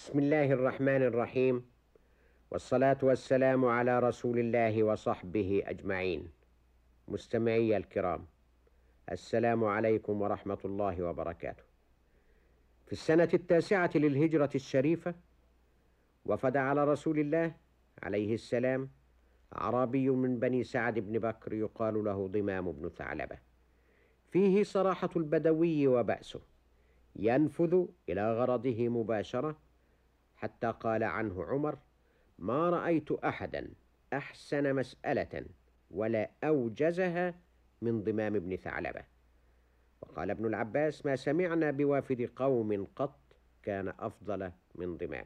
بسم الله الرحمن الرحيم. والصلاة والسلام على رسول الله وصحبه أجمعين. مستمعي الكرام السلام عليكم ورحمة الله وبركاته. في السنة التاسعة للهجرة الشريفة وفد على رسول الله عليه السلام أعرابي من بني سعد بن بكر يقال له ضمام بن ثعلبة. فيه صراحة البدوي وبأسه ينفذ إلى غرضه مباشرة حتى قال عنه عمر ما رأيت أحدا أحسن مسألة ولا أوجزها من ضمام بن ثعلبة. وقال ابن العباس ما سمعنا بوافد قوم قط كان أفضل من ضمام.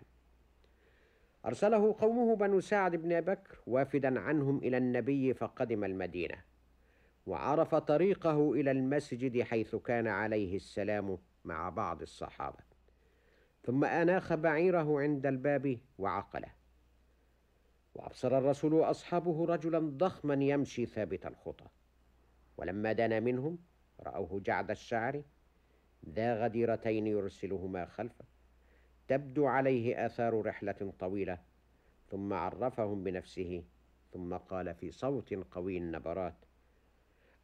أرسله قومه بنو سعد بن بكر وافدا عنهم إلى النبي فقدم المدينة وعرف طريقه إلى المسجد حيث كان عليه السلام مع بعض الصحابة. ثم أناخ بعيره عند الباب وعقله. وأبصر الرسول وأصحابه رجلا ضخما يمشي ثابت الخطى. ولما دنا منهم رأوه جعد الشعر ذا غديرتين يرسلهما خلفه. تبدو عليه آثار رحلة طويلة ثم عرفهم بنفسه ثم قال في صوت قوي النبرات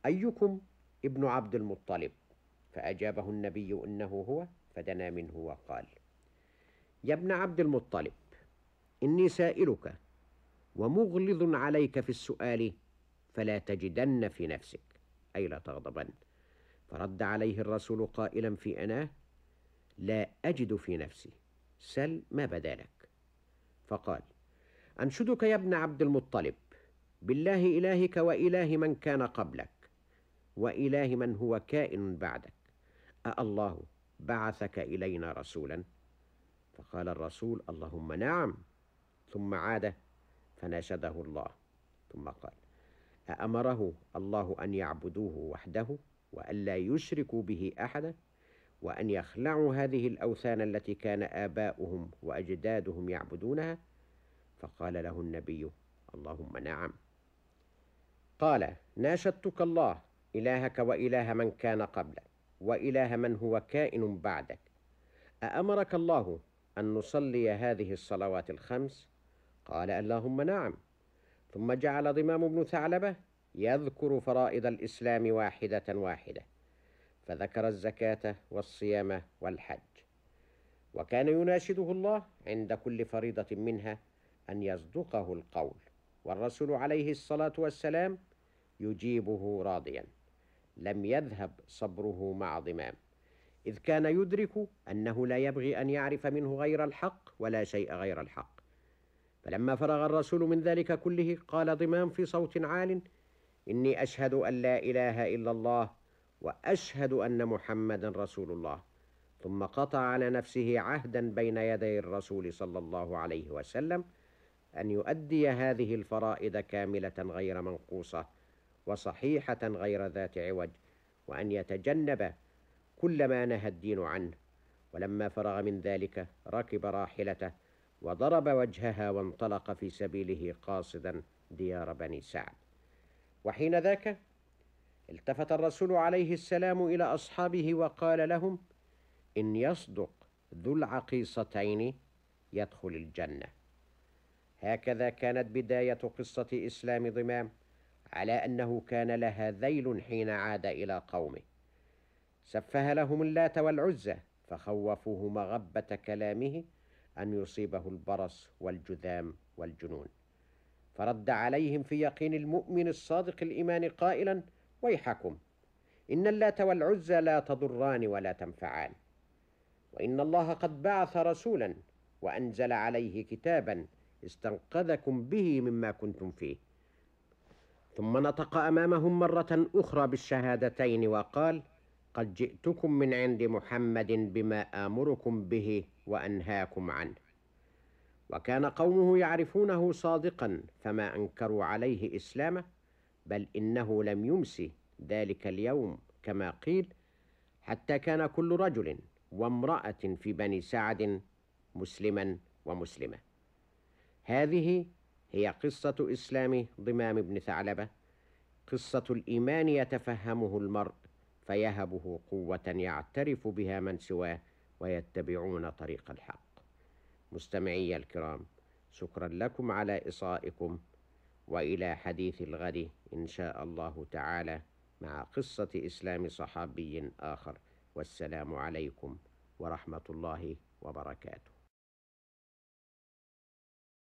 أيكم ابن عبد المطلب؟ فأجابه النبي إنه هو فدنا منه وقال يا ابن عبد المطلب إني سائلك ومغلظ عليك في السؤال فلا تجدن في نفسك. أي لا تغضبن. فرد عليه الرسول قائلا في أناه لا أجد في نفسي. سل ما بدا لك. فقال أنشدك يا ابن عبد المطلب بالله إلهك وإله من كان قبلك وإله من هو كائن بعدك. أألله بعثك إلينا رسولا؟ فقال الرسول اللهم نعم. ثم عاد فناشده الله. ثم قال أأمره الله أن يعبدوه وحده وألا يشركوا به أحدا وأن يخلعوا هذه الأوثان التي كان آباؤهم وأجدادهم يعبدونها. فقال له النبي اللهم نعم. قال ناشدتك الله إلهك وإله من كان قبلك وإله من هو كائن بعدك. أأمرك الله أن نصلي هذه الصلوات الخمس؟ قال اللهم نعم. ثم جعل ضمام بن ثعلبة يذكر فرائض الإسلام واحدة واحدة فذكر الزكاة والصيام والحج. وكان يناشده الله عند كل فريضة منها أن يصدقه القول والرسول عليه الصلاة والسلام يجيبه راضيا. لم يذهب صبره مع ضمام. إذ كان يدرك أنه لا يبغي أن يعرف منه غير الحق ولا شيء غير الحق. فلما فرغ الرسول من ذلك كله قال ضمام في صوت عال إني أشهد أن لا إله إلا الله وأشهد أن محمدا رسول الله. ثم قطع على نفسه عهدا بين يدي الرسول صلى الله عليه وسلم أن يؤدي هذه الفرائض كاملة غير منقوصة وصحيحة غير ذات عوج وأن يتجنب كل ما نهى الدين عنه ولما فرغ من ذلك ركب راحلته وضرب وجهها وانطلق في سبيله قاصدا ديار بني سعد. وحين ذاك التفت الرسول عليه السلام إلى أصحابه وقال لهم إن يصدق ذو العقيصتين يدخل الجنة. هكذا كانت بداية قصة إسلام ضمام على أنه كان لها ذيل حين عاد إلى قومه. سفه لهم اللات والعزى فخوفوه مغبة كلامه أن يصيبه البرص والجذام والجنون. فرد عليهم في يقين المؤمن الصادق الإيمان قائلا ويحكم إن اللات والعزى لا تضران ولا تنفعان وإن الله قد بعث رسولا وأنزل عليه كتابا استنقذكم به مما كنتم فيه. ثم نطق أمامهم مرة أخرى بالشهادتين وقال قد جئتكم من عند محمد بما آمركم به وأنهاكم عنه. وكان قومه يعرفونه صادقا فما أنكروا عليه إسلامه بل إنه لم يمس ذلك اليوم كما قيل حتى كان كل رجل وامرأة في بني سعد مسلما ومسلمة. هذه هي قصة إسلام ضمام بن ثعلبة قصة الإيمان يتفهمه المرء فيهبه قوة يعترف بها من سواه ويتبعون طريق الحق. مستمعي الكرام شكرا لكم على إصائكم وإلى حديث الغد إن شاء الله تعالى مع قصة إسلام صحابي آخر. والسلام عليكم ورحمة الله وبركاته.